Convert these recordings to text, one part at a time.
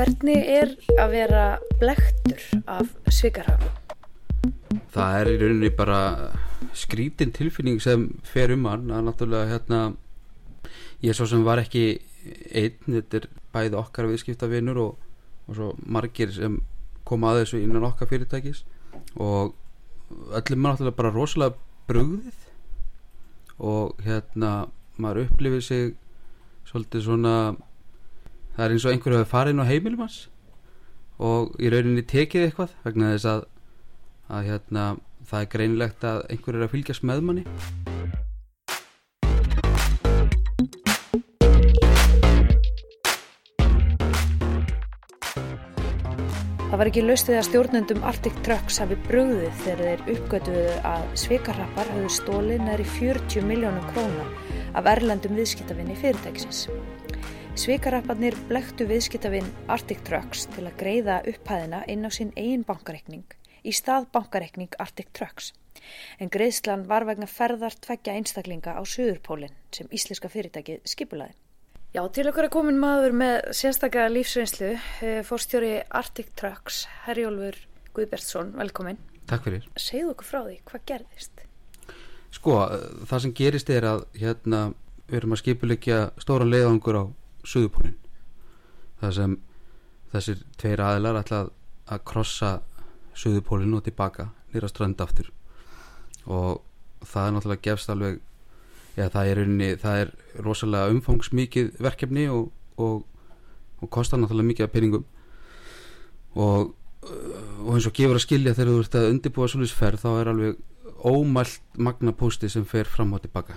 Hvernig er að vera blektur af svikarhafnum? það er í rauninni bara skrítin tilfinning sem fer um hann. Að náttúrulega hérna ég svo sem var ekki einn þetta er bæði okkar viðskiptavinur og, og svo margir sem koma að þessu innan okkar fyrirtækis. Og öllum er náttúrulega bara rosalega brugðið. Og hérna maður upplifir sig svolítið svona það er eins og einhverju hefur farið inn á heimilum hans og í rauninni tekið eitthvað vegna þess að að hérna, það er greinilegt að einhver er að fylgjast með manni Það var ekki laustið að stjórnendum Arctic Trucks hafi brugðið þegar þeir uppgötuðu að svikarrappar höfðu stólið næri 40 miljónum króna af erlendum viðskiptavinni fyrirtækisins. Svikarrapparnir blektu viðskiptavinn Arctic Trucks til að greiða upphæðina inn á sinn eigin bankareikning í stað bankareikning Arctic Trucks. En greiðslan var vegna ferðar tveggja einstaklinga á Suðurpólinn sem íslenska fyrirtækið skipulaði. Já, til okkur er komin maður með sérstaklega lífsreynslu, eh, fórstjóri Arctic Trucks, Herjólfur Guðbertsson, velkomin. Takk fyrir. Segðu okkur frá því, hvað gerðist? Sko, það sem gerist er að hérna við erum að skipulegja stóran leiðangur á Suðupólinn. Það sem þessir tveir aðilar ætla að krossa Suðupólinn og tilbaka nýra strand aftur. Og það er náttúrulega gefst alveg Já, það er, unni, það er rosalega umfangsmikið verkefni og, og, og kostar náttúrulega mikið af peningum. Og, og eins og gefur að skilja þegar þú ert að undirbúa svolítið ferð þá er alveg ómælt magna posti sem fer fram og tilbaka.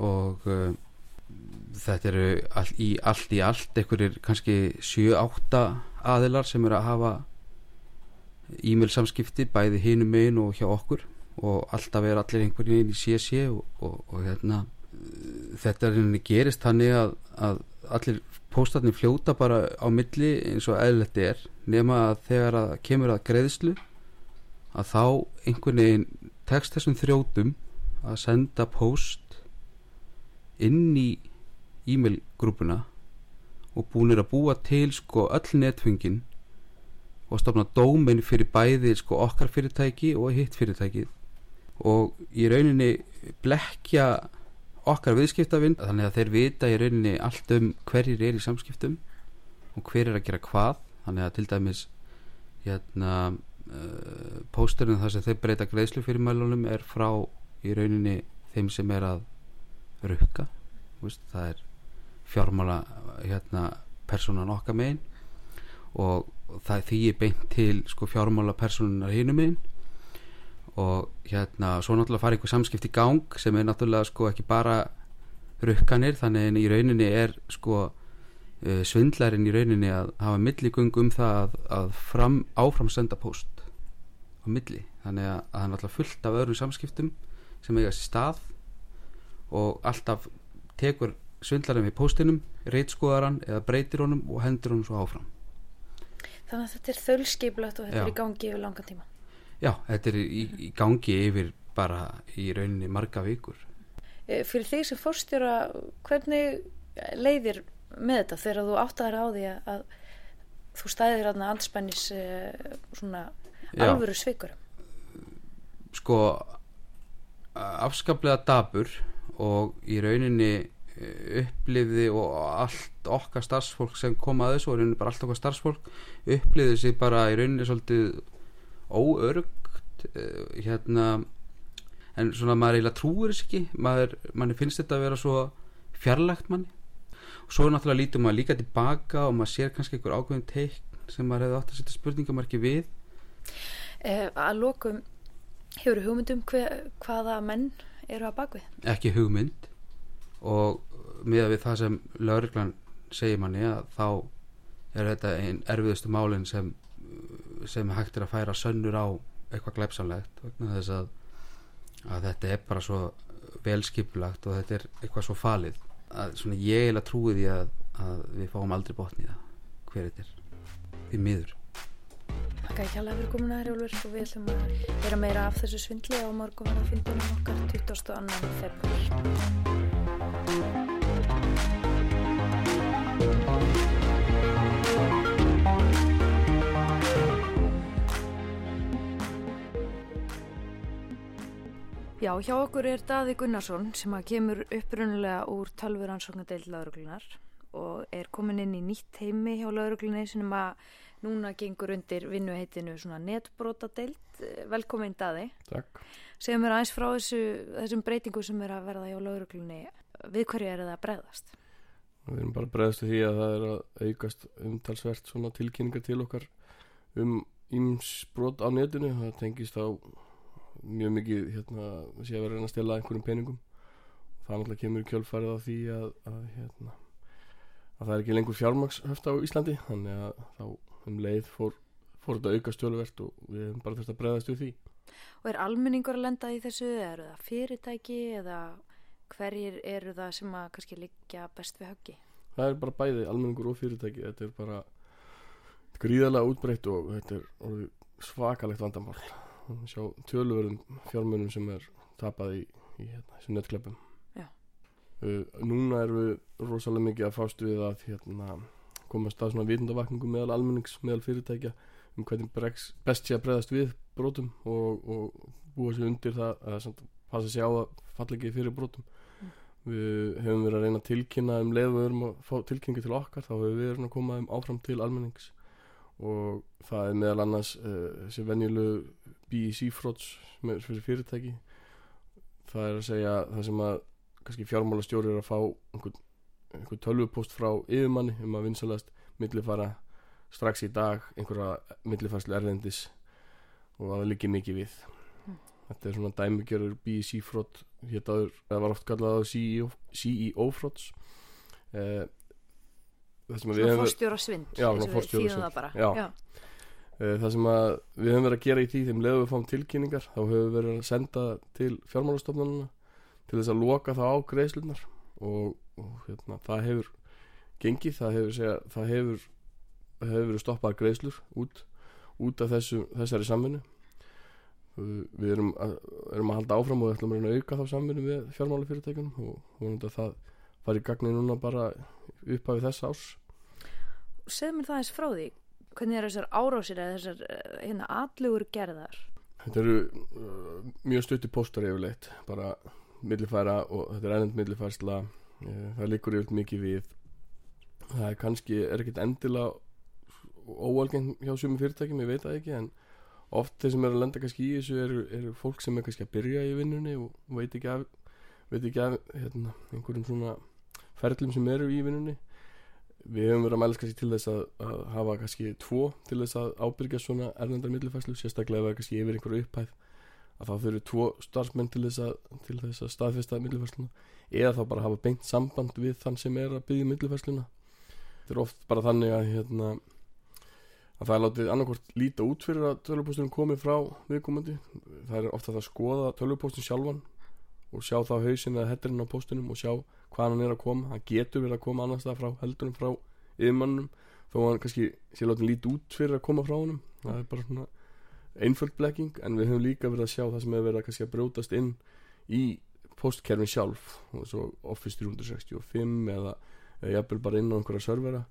Og uh, þetta eru all, í allt í allt einhverjir kannski 7-8 aðilar sem eru að hafa e-mail samskipti bæði hinum megin og hjá okkur. Og alltaf er allir einhvern veginn í CSC og, og, og hérna þetta er henni gerist þannig að, að allir póstarnir fljóta bara á milli eins og eðlert er nema að þegar að kemur að greiðslu að þá einhvern veginn tekst þessum þrjótum að senda póst inn í e-mail grúpuna og búinir að búa til sko öll netfengin og stofna dómin fyrir bæði sko okkar fyrirtæki og hitt fyrirtækið. Og í rauninni blekja okkar viðskiptavind þannig að þeir vita í rauninni allt um hverjir er í samskiptum og hver er að gera hvað. Þannig að til dæmis hérna uh, pósturinn þar sem þeir breyta greiðslu fyrir mælunum er frá í rauninni þeim sem er að rukka. Það er fjármála hérna personan okkar megin. Og það þýjir beint til sko fjármála personunar hinum megin. Og hérna svo náttúrulega fara einhver samskipt í gang sem er náttúrulega sko ekki bara rukkanir. Þannig en í rauninni er sko uh, svindlarinn í rauninni að hafa milligöng um það að, að fram, áfram senda post á milli. Þannig að, að það er náttúrulega fullt af öðrum samskiptum sem eiga sér stað. Og alltaf tekur svindlarinn við postinum reitskoðaran eða breytir honum og hendur honum svo áfram Þannig að þetta er þölskiplat og þetta Já. er í gangi yfir langan tíma Já, þetta er í, í gangi yfir bara í rauninni marga vikur. Eh, fyrir því sem fórstjóra, hvernig leiðir með þetta þegar þú áttaður á því að þú stæðir aðna anspennis eh, svona alvöru svikur? Sko, afskaplega dabur og í rauninni upplifði og allt okkar starfsfólk sem kom að þessu og rauninni bara allt okkar starfsfólk upplifði sig bara í rauninni svolítið óörgt uh, hérna en svona maður eiginlega trúur ekki. Maður, manni finnst þetta að vera svo fjarlægt manni. Og svo náttúrulega lítur maður líka tilbaka og maður sér kannski einhver ákveðin teikn sem maður hefði átt að setja spurningamarki við. Eh, Að lókum hefur hugmyndum hver, hvaða menn eru að bakvið? Ekki hugmynd og miða við það sem lauruglan segir manni að þá er þetta einn erfiðustu málinn sem sem hægt er að færa sönnur á eitthvað glæpsamlegt vegna þess að, að þetta er bara svo velskipulagt og þetta er eitthvað svo falið. Að svona ég að trúi því að, að við fáum aldrei botni það hver þetta er. Því miður. Takk að ekki alveg fyrir komuna þér Jólfur og við ætlum að vera meira af þessu svindli á morgun verða fundunum okkar 22. februar Já, hjá okkur er Daði Gunnarsson sem að kemur upprunulega úr talvuransóknadeild lauruglunar og er komin inn í nýtt heimi hjá lauruglunni sem að núna gengur undir vinnuheitinu svona netbrótadeild. Velkomin Daði. Takk. Segum mér aðeins frá þessu, þessum breytingu sem er að verða hjá lauruglunni. Við hverju er það að breyðast? Við erum bara breyðast því að það er að aukast umtalsvert svona tilkynningar til okkar um ímsbrot á netinu. Það tengist á mjög mikið hérna, sé að vera að stela einhverjum peningum. Það náttúrulega kemur kjölfarið á því að, að hérna að það er ekki lengur fjármagnshöft á Íslandi þannig að þá um leið fór, fór þetta auka stjóluvert og við hefum bara þurft að breyðast við því Og er almenningur að lenda í þessu eru það fyrirtæki eða hverjir eru það sem að kannski liggja best við höggi? Það er bara bæði almenningur og fyrirtæki þetta er bara gríðarlega útbreytt og þetta er svakalegt vandamál sjá tölurverðum fjármunum sem er tapað í, í hérna, þessum nettkleppum Uh, núna erum við rosalega mikið að fást við að hérna, komast að svona vitundavakningu meðal almennings, meðal fyrirtækja um hvernig bregst, best sé að bregðast við brotum og, og búa sér undir það að passa sér á að falla ekki fyrir brotum. Mm. við hefum verið að reyna að tilkynna um leið við erum að fá tilkynningu til okkar þá hefur við verið að koma um áfram til almennings. Og það er meðal annars uh, þessi venjulegu BEC frots fyrir fyrirtæki. Það er að segja það sem að kannski fjármálastjóri er að fá einhvern, einhvern tölvupost frá yfirmanni um að vinsalast millifara strax í dag einhverja millifærslu erlendis og að það liggi mikið við. Mm. þetta er svona dæmigjörur BEC frott héttaður, það var oft kallað CEO, CEO frotts eh, Svona fórstjóra svind Já, svona fórstjóra svind það, já. Eh, það sem að við höfum verið að gera í því þeim leðum við fáum tilkynningar þá höfum við verið að senda til fjármálastofnununa til þess að loka það á greiðslunar og, og hérna, það hefur gengið, það hefur, segja, það hefur, hefur stoppað greiðslur út, út af þessu, þessari samvinnu. Við erum að, erum að halda áfram og við ætlum að auka þá samvinnu við fjármálafyrirtækunum og vonandi að það fari í gagni núna bara upp af þess ás Segð mér það eins frá því hvernig er þessar árásir eða þessar eh, hérna allugur gerðar? Þetta eru uh, mjög stutti póstar yfirleitt bara millifæra og þetta er ennend millifærsla eh, það likur yfir mikið við það er kannski, er ekkert endilega óalgeng hjá sumum fyrirtækjum, ég veit það ekki en oft þeir sem eru að lenda kannski í þessu eru, eru fólk sem er kannski að byrja í vinnunni og veit ekki af, veit ekki af hérna, einhverjum svona ferlum sem eru í vinnunni við hefum verið að mælast kannski til þess að, að hafa kannski tvo til þess að ábyrgja svona erlendar millifærslu, sérstaklega ef það kannski yfir einhverju upphæð að þá þurfu tvo starfsmenn til þess að, til þess að staðfesta millifærsluna eða þá bara hafa beint samband við þann sem er að byggja millifærsluna. Þetta er oft bara þannig að hérna, að það er látið annarkort líta út fyrir að tölvupóstunum komi frá viðkomandi. Það er ofta að skoða tölvupóstun sjálfan og sjá þá hausin eða hetturinn á póstunum og sjá hvað hann er að koma. Hann getur verið að koma annars það frá heldurum frá yfirmannum þó hann kannski sé látið líta út fyrir að koma frá honum. Það er bara svona einföld blekking en við höfum líka verið að sjá það sem hefur verið að kannski að brjótast inn í postkerfin sjálf. Og svo Office 365 eða, jafnvel bara inn á einhverja servera.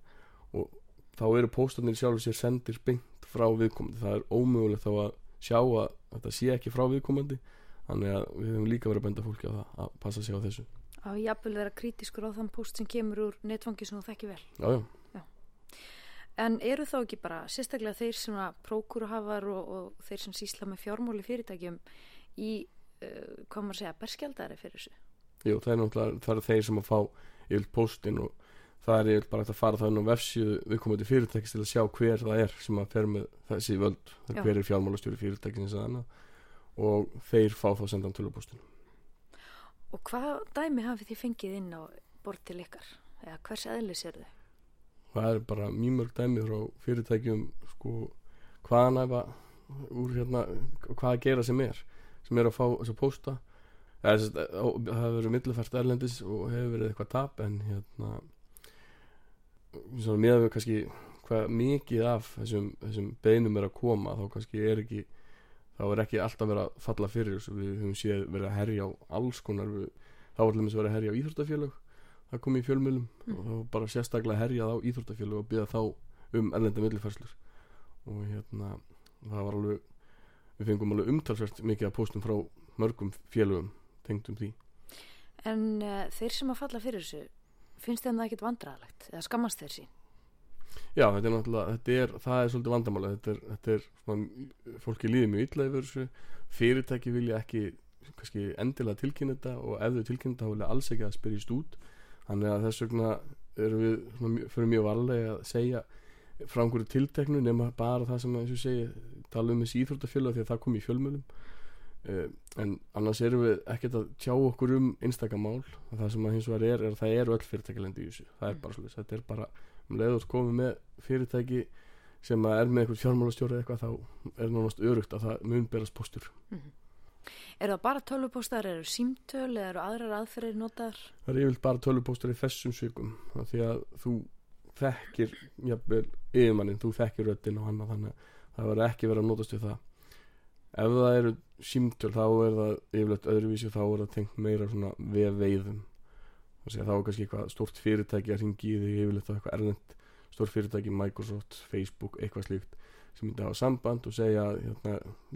Og þá eru postarnir sjálf sér sendir beint frá viðkomandi. Það er ómögulegt þá að sjá að þetta sé ekki frá viðkomandi. Þannig að við höfum líka verið að benda fólki á það að passa sig á þessu Að jafnvel vera kritiskur á þann post sem kemur úr netfangi sem þú þekki vel Jájá já. En eru þá ekki bara sérstaklega þeir sem að prókuruhafar og, og þeir sem sísla með fjármóli fyrirtækjum í, uh, hvað maður segja, berskjaldari fyrir þessu? Jú, það er náttúrulega, það er þeir sem að fá yfir postin og það er yfir bara að fara það inn á vefsíðu viðkomandi fyrirtækis til að sjá hver það er sem að fer með þessi völd, hver er fjármálastjóri fyrirtækins og þeir fá þá sendan tölupostinu. Og hvað dæmi hafið þið fengið inn á bort til ykkar? Eða hvers eðlis er þau? það er bara mjög mörg dæmi frá fyrirtækjum sko hvaðan efa úr hérna hvað að gera sem er sem er að fá þess að posta það hefur verið millifært erlendis og hefur verið eitthvað tap en hérna svona meðan við kannski hvað mikið af þessum, þessum beinum er að koma þá kannski er ekki þá er ekki alltaf verið að falla fyrir við höfum séð verið að herja á alls konar við, þá er alveg verið að herja á íþróttafélag það kom í fjölmjölum mm. og var bara sérstaklega herjað á íþróttafjölu og byggða þá um ellenda millifærslur og hérna það var alveg við fengum alveg umtalsvært mikið að postum frá mörgum félögum tengdum því En uh, þeir sem að falla fyrir þessu, finnst þeim það ekkit vandræðalegt eða skammast þeir sín? Já, þetta er náttúrulega, þetta er, það er svolítið vandamála, þetta er, þetta er svona, fólki líður mjög illa yfir þessu, fyrirtæki vilja ekki, kannski endilega tilkynna þetta og ef þau tilkynna þetta þá vilja alls ekki að spyrjast út, þannig að þess vegna erum við svona, fyrir mjög varlega að segja frá einhverju tilteknu nema bara það sem eins og segi, tala um þessi íþróttafélag því að það kom í fjölmjölum, uh, en annars erum við ekkert að tjá okkur um einstakamál, það sem að hins vegar er, er að það eru öll fyrirtækilendi í þessu, það er bara svolítið, þetta er bara um leið og komið með fyrirtæki sem er með eitthvað fjármálastjóri eitthvað þá er nánast örugt að það mun berast postur Er það bara tölvupóstar, eru símtöl eða eru aðrar aðferðir notaðar? það er yfirleitt bara tölvupóstur í þessum svikum því að þú þekkir jafnvel yfirmannin, þú þekkir röddinn og hann þannig að það verður ekki verið að notast við það. Ef það eru símtöl þá er það yfirleitt öðruvísi þá er það tengt meira svona við veiðum þá er kannski eitthvað stort fyrirtæki að ringi í þig yfirleitt á eitthvað erlend stort fyrirtæki, Microsoft, Facebook eitthvað slíkt sem myndi hafa samband og segja að hérna,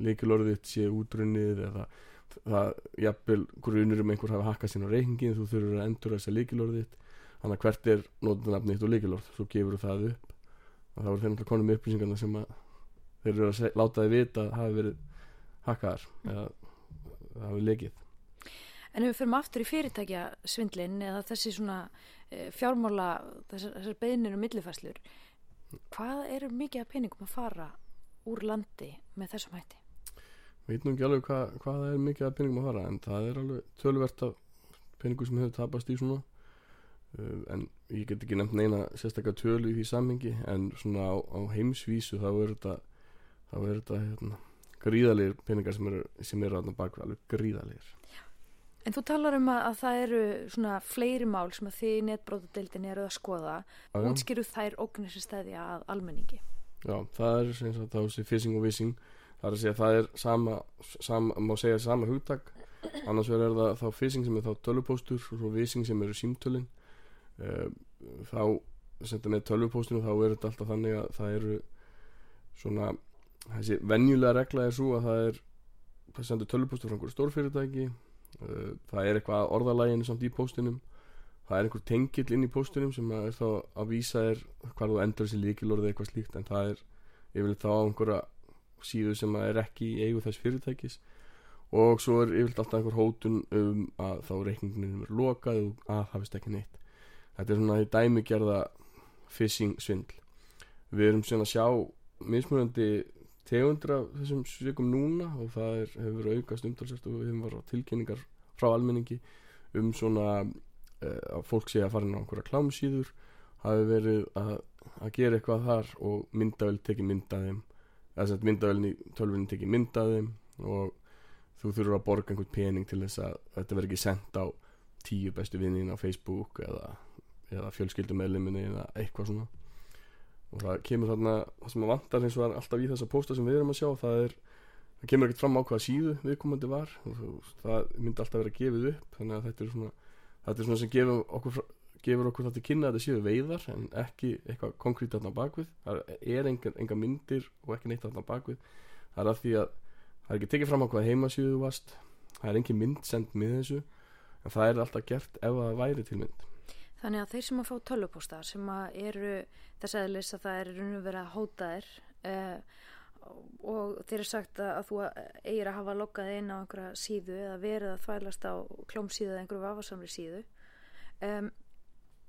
leikilorðið sé útrunnið eða það jafnvel grunur um einhver hafa hakkað sín á reikingin þú þurfur að endur þessa leikilorðið þannig að hvert er notunafnið og leikilorð svo gefur það upp. Og þá er þeir náttúrulega konum upplýsingarna sem að þeir eru að láta þið vita að hafi verið hakkaðar eða það hafi leikið En ef við fyrir aftur í fyrirtækja svindlin eða þessi svona e, fjármála, þessar, þessar beðnir og millifæslur, hvað eru mikið af peningum að fara úr landi með þessum hætti? veit nú ekki alveg hvað, hvað er mikið að peningum að fara en það er alveg tölvert af peningum sem hefur tapast í svona uh, en ég get ekki nefnt neina sérstaklega tölu í því samhengi en svona á, á heimsvísu þá er þetta þá er þetta hérna, gríðalegir peningar sem eru, sem eru aðna bak alveg gríðalegir En þú talar um að, að það eru svona fleiri mál sem að þið í netbrótadeildin eru að skoða. Útskýru þær ógnir sem stæðja að almenningi. Já, það er sem sagt þá þessi phishing og vissing það er að segja að það er sama, sama má segja sama hugtak annars er það þá phishing sem er þá tölvupóstur og svo vissing sem eru símtölin uh, þá sem þetta með tölvupóstunum þá er þetta alltaf þannig að það eru svona þessi venjulega regla er svo að það er það sendur tölvupóstur frá einhverju stórfyrirtæki uh, það er eitthvað orðalægin samt í póstinum. Það er einhver tengill inn í póstunum sem er þá að vísa er hvar þú endur þessi líkilorði eitthvað slíkt en það er yfirleitt þá einhverja síðu sem er ekki í eigu þess fyrirtækis. Og svo er yfirleitt alltaf einhver hótun um að þá reikningunum er lokað og að það vist ekki neitt. Þetta er svona í dæmigerða phishing svindl. Við erum síðan að sjá mismunandi tegundur af þessum svikum núna og það er, hefur aukast umtalsvægt og við hefum varað tilkynningar frá almenningi um svona uh, að fólk sé að fara inn á einhverja klámsíður hafi verið að, að gera eitthvað þar og myndavel tekið myndaðum eða sem myndavelin í tölvunni tekið myndaðum og þú þurfur að borga einhvern pening til þess að þetta verður ekki sendt á tíu bestu vinnin á Facebook eða, eða fjölskyldumedliminni eða eitthvað svona og það kemur þarna það sem að vantar eins og er alltaf í þessa pósta sem við erum að sjá það er það kemur ekkert fram á hvaða síðu viðkomandi var. Og það myndi alltaf vera gefið upp þannig að þetta er svona þetta er svona sem gefur okkur, gefur okkur til kynna að þetta séu veiðar en ekki eitthvað konkrétt þarna bakvið það er enga, enga myndir og ekki neitt þarna bakvið það er af því að það er ekki tekið fram á hvaða heimasíðu þú varst það er engin mynd send með þessu en það er alltaf gert ef það væri til mynd Þannig að þeir sem að fá tölvupósta sem að eru þess aðlis að það er raun og verið að hóta þér uh, og þeir eru sagt að, að þú eigir að hafa loggað inn á einhverja síðu eða verið að þvælast á klómsíðu eða einhverju vafasamri síðu um,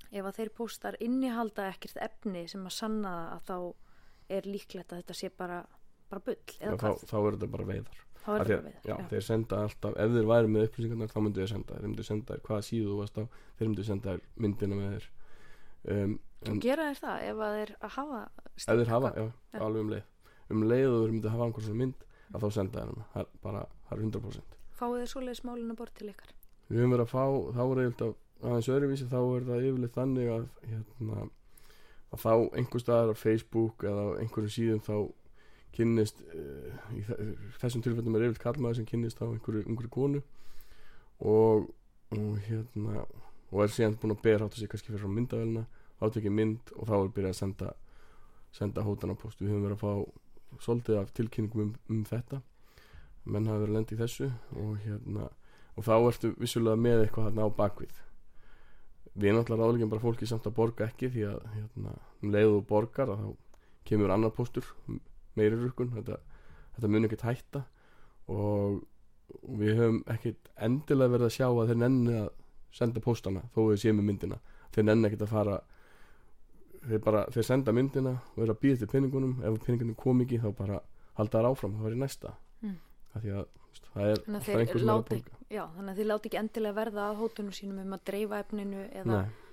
ef að þeir póstar innihalda ekkert efni sem að sanna að þá er líklegt að þetta sé bara, bara bull þá, þá er þetta bara veiðar að- já, þeir senda alltaf, ef þeir væri með upplýsingarnar þá myndu þeir senda þér, þeir myndu senda þér hvaða síðu þú varst á þeir myndu senda þér myndina með þér. Um, en Gera þeir það ef þeir hafa ef þeir hafa, já, Já. alveg um leið. Um leið og þeir myndu hafa einhver svona mynd að þá senda þér hana, það er bara, það er 100% Fáið þeir svoleiðis málinu bort til ykkar? Við höfum verið að fá, þá er eiginlega aðeins öðruvísi, þá er það yfirleitt þannig að hérna, að þá einhver á á kynnist uh, í þe- þessum tilfellum er yfirleitt kallmaður sem kynnist á einhverju einhverju konu. Og, og hérna og er síðan búin að berhátta sig kannski fyrir frá myndavælina átekið mynd og þá er byrjað að senda senda hótanapóst við höfum verið að fá svolítið af tilkynningum um, um þetta. Menn hafa verið að lenda í þessu og hérna og þá ertu vissulega með eitthvað hérna á bakvið. Við náttúrulega ráðlegjum bara fólki samt að borga ekki því að hérna, um leiðu borgar að þá kemur annar póstur meiri rukun þetta, þetta mun ekkert hætta. Og við höfum ekkert endilega verið að sjá að þeir nenni að senda póstana þó við séum með myndina. Þeir nenni ekkert að fara þeir bara, þeir senda myndina og eru að býða til penningunum ef penningunum kom ekki þá bara halda þær áfram, það í næsta. Mm. því að það er alltaf þeir einhver sem er að já, þannig að þið láti ekki endilega verða að hótunum sínum um að dreifa efninu eða, Nei,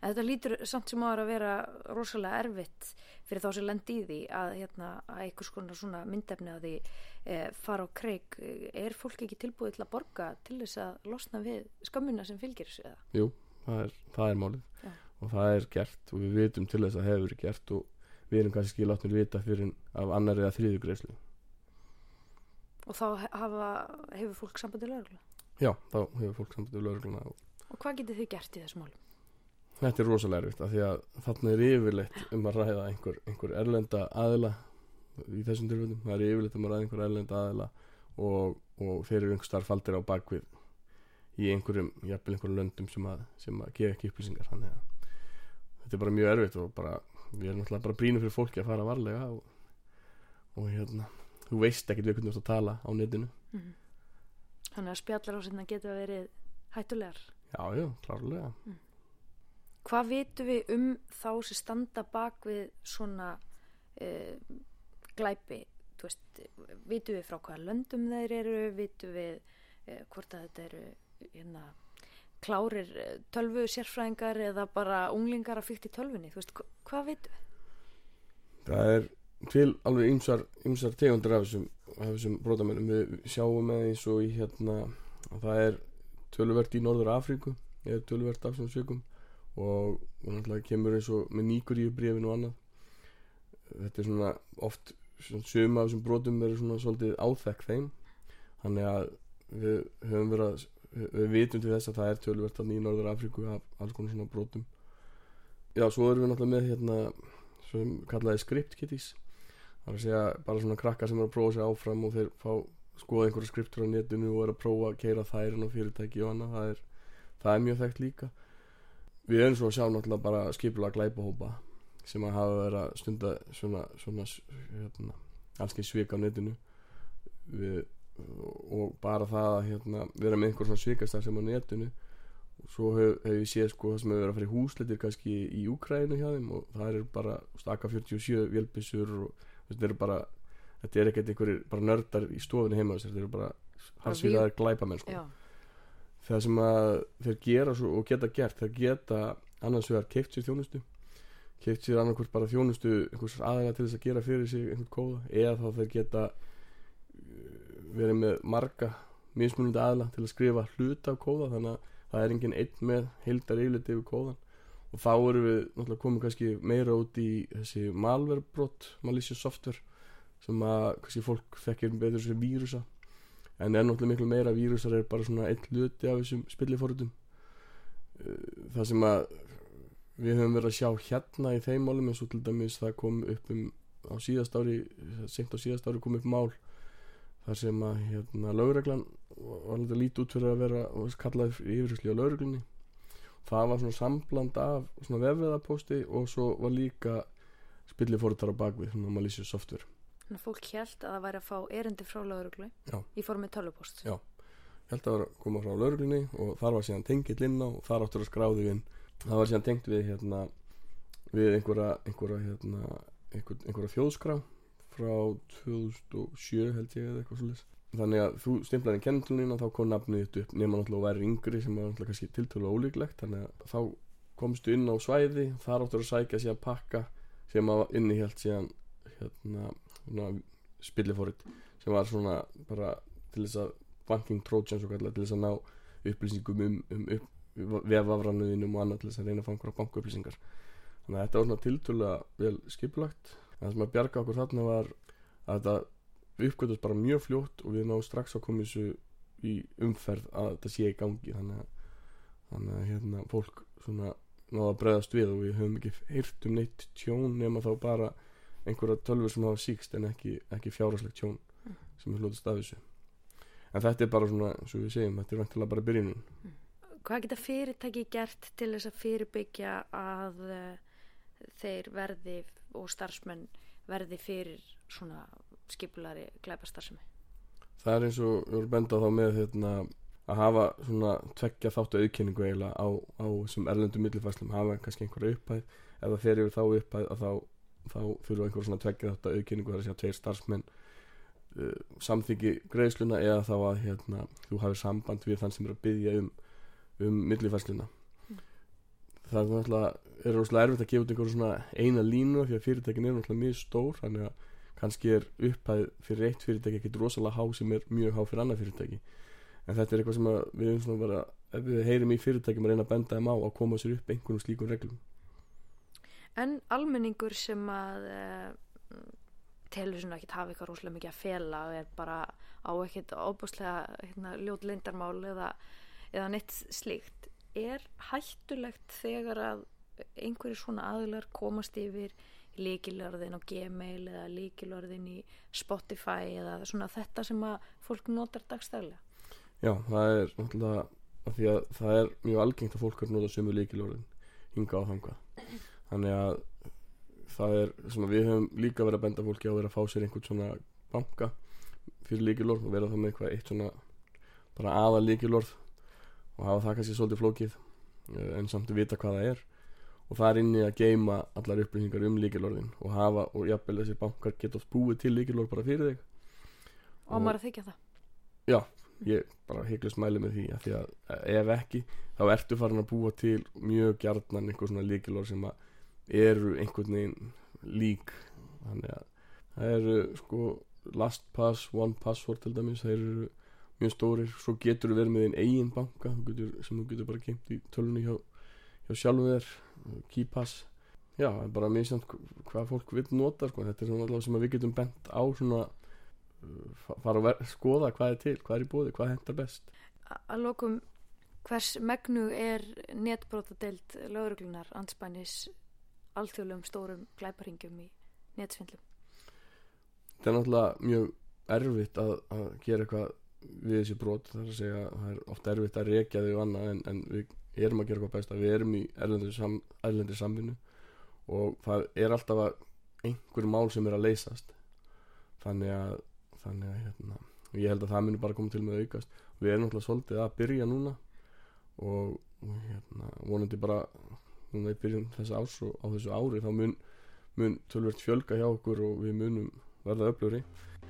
en þetta lítur samt sem áður að vera rosalega erfitt fyrir þá sem lendi í því að, hérna, að einhvers konar svona myndefni að því e, fara á kreik er fólk ekki tilbúið til að borga til þess að losna við skömmuna sem fylgir þessu eða? jú, það er, það er málið Já. og það er gert og við vitum til þess að hefur gert og við erum kannski látnir vita fyrir af annar eða þriðu greiðslu og þá hafa, hefur fólk sambandið lögreglu já, þá hefur fólk samtöðu lögregluna og og hvað getið þið gert í þessum málum? Þetta er rosalega erfitt af því að þarna er yfirleitt um að ræða einhver, einhver erlenda aðila í þessum tilfellum, það er yfirleitt um að ræða einhver erlenda aðila og, og þeir eru einhver starf faldir á bakvið í einhverjum, jafnvel einhverjum löndum sem að, sem að gefa ekki upplýsingar. Þannig að þetta er bara mjög erfitt og bara, við erum náttúrulega bara brýnum fyrir fólki að fara varlega og, og hérna, þú veist ekkert við hvernig þú ert að tala á netinu. Mm. Þannig að spjallar á sinna geta verið hættulegar. já, já, klárlega Hvað vitum við um þá sem standa bak við svona uh, glæpi? Veist, vitum við frá hvaða löndum þeir eru, vitum við uh, hvort að þetta eru hérna, klárir eh, tölvu sérfræðingar eða bara unglingar að fyrkt í tölvunni? Veist, hva, hvað vitum við? það er til alveg ymsar, ymsar tegundur af þessum, þessum brotamennum við sjáum með eins og í hérna að það er töluvert í Norður Afríku er töluvert af þessum sökum og, og náttúrulega kemur eins og með nýkur í brefin og annað. Þetta er svona oft suma af þessum brotum eru svona svolítið áþekk þeim. Þannig að við höfum verið að við, vitum til þess að það er töluvert að í Norður Afríku af alls konar svona brotum. Já, svo erum við náttúrulega með hérna sem kallaði script kitties. Það er að segja bara svona krakkar sem er að prófa sig áfram og þeir fá skoða einhverja skriptur á netinu og er að prófa að keira þær á fyrirtæki og annað. Það er, það er mjög þekkt líka við erum svo að sjá náttúrulega bara skipulega glæpahópa sem að hafa verið að stunda svona, svona hérna, allski svik á netinu. Við, og bara það að hérna, vera með einhver svona svikastar sem á netinu. Og svo hef, hef ég séð sko það sem hefur verið að fara í húsleitir kannski í Úkrænu hjá þeim og það er bara staka 47 vélbissur og þetta eru bara þetta er ekkert einhverjir bara nördar í stofunni heima þess, þetta eru bara harsvíðaðar glæpamenn sko. Já, það sem að þeir gera og geta gert þeir geta annars vegar keift sér þjónustu keift sér annarkvort bara þjónustu einhvers aðeina til þess að gera fyrir sig einhvern kóða eða þá þeir geta uh, verið með marga mismunandi aðla til að skrifa hluta af kóða þannig að það er enginn einn með heildar yfirleitt yfir kóðan og þá erum við náttúrulega komið kannski meira út í þessi malverbrot malicious software sem að kannski fólk þekkir betur sem vírusa en er náttúrulega miklu meira vírusar er bara svona einn hluti af þessum spilliforritum. Það sem að við höfum verið að sjá hérna í þeim málum eins og til dæmis það kom upp um á síðast ári seint á síðast ári kom upp mál þar sem að hérna lögreglan var alveg lítið út fyrir að vera og kallaði yfirherslu á lögreglunni. Það var svona sambland af svona vefveðapósti og svo var líka spilliforritar á bakvið svona malicious software þannig að fólk held að það væri að fá erindi frá lögreglu Já. í formi tölvupost. Já. held að vera að koma frá lögreglunni og þar var síðan tengill inn á og þar áttur að skráði inn það var síðan tengt við hérna við einhverja einhverja hérna einhver, einhverja þjóðskrá frá 2007 held ég eða eitthvað svolítið þannig að þú stimplaði kennitulina þá kom nafnið þitt upp nema náttúrulega að væri yngri sem var náttúrulega kannski tiltölu ólíklegt þannig að þá komstu inn á svæði þar áttur að sækja síðan pakka sem að innihjalt síðan hérna, hérna spillifórit sem var svona bara til þess að banking trojans og kallar til þess að ná upplýsingum um, um upp, vefafrannuðinum og annað til þess að reyna að einhverja bankupplýsingar þannig að þetta var svona tiltölulega vel skipulagt. Það sem að bjarga okkur þarna var að þetta uppgötast bara mjög fljótt og við náum strax að koma þessu í umferð að þetta sé í gangi. Þannig að, þannig að hérna, fólk svona náða að bregðast við og við höfum ekki heyrt um neitt tjón nema þá bara einhverja tölfur sem hafa síkst en ekki, ekki fjárhagslegt tjón sem er hlutast af þessu. En þetta er bara svona, svo við segjum þetta er vantilega bara byrjunin. Hvað geta fyrirtæki gert til þess að fyrirbyggja að uh, þeir verði og starfsmenn verði fyrir svona skipulari glæpastarsmi? það er eins og við vorum benda þá með hérna, að hafa svona tveggja þáttu auðkynningu eiginlega á, á þessum erlendum millifæslum, hafa kannski einhverja upphæð. Það fer yfir þá upphæð að þá, þá þurfa einhver svona tveggja þáttu auðkynningu þar að segja tveir starfsmenn uh, samþyggi greiðsluna eða þá að hérna, þú hafi samband við þann sem er að byggja um, um millifæsluna Mm. það er náttúrulega er rosalega erfitt að gefa út einhverju svona eina línu því að fyrirtækin er náttúrulega mjög stór þannig að kannski er upphæð fyrir eitt fyrirtæki ekkert rosalega há sem er mjög há fyrir annað fyrirtæki. En þetta er eitthvað sem við bara við heyrim í fyrirtækjum að reyna að benda þeim á að koma sér upp einhvern slíkum reglum En almenningur sem að uh, telur svona ekkert hafa eitthvað rosalega mikið að fela og er bara á ekkert óbúslega hérna, ljót lindarmál eða, eða neitt slíkt er hættulegt þegar að einhverju svona aðilar komast yfir líkilörðin á Gmail eða líkilörðin í Spotify eða svona þetta sem að fólk notar dagstæðlega Já, það er náttúrulega því að það er mjög algengt að fólk er að nota sömu líkilorðin hinga á þanga þannig að það er svona við höfum líka verið að benda fólki á að vera að fá sér einhvern svona banka fyrir líkilorð og vera það með eitthvað eitt svona bara aða líkilorð og hafa það kannski svolítið flókið eh, en samt að vita hvað það er. Og það er inni að geima allar upplýsingar um líkilorðin og hafa og jafnvel þessi bankar geta oft búið til líkilorð bara fyrir þig. Og á maður að þykja það. Ég bara heiklust mæli með því að því að ef ekki þá ertu farin að búa til mjög gjarnan einhver svona líkilor sem að eru einhvern veginn lík. Þannig að það eru sko LastPass, OnePassword til dæmis það eru mjög stórir. Svo getur þú verið með einn eigin banka getur, sem þú getur bara keimt í tölunni hjá, hjá sjálfum þér KeyPass já, það er bara mjög samt hvað fólk vil nota sko. þetta er svona allavega sem við getum bent á svona uh, fa- fara að skoða hvað er til, hvað er í bóði, hvað hentar best. Að lokum hvers megnu er netbrótadeild lögreglunar anspænis alþjóðlegum stórum glæparingjum í netsvindlum. Þetta er náttúrulega mjög erfitt að, að gera eitthvað við þessi brot. Það er að segja að það er ofta erfitt að rekja þau annað en, en við erum að gera eitthvað best við erum í erlendir, sam, erlendir samvinnu og það er alltaf að einhver mál sem er að leysast. Þannig að þannig að hérna, ég held að það muni bara koma til með aukast. Við erum náttúrulega svolítið að byrja núna og hérna, vonandi bara núna í byrjun þess árs og á þessu ári þá mun, mun tölvert fjölga hjá okkur og við munum verða öflugri.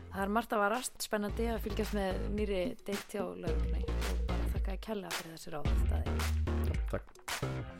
Það er margt að varast spennandi að fylgjast með nýri deilt hjá lögreglunni. Og bara þakka að kella fyrir þessi ráð. Staði. Takk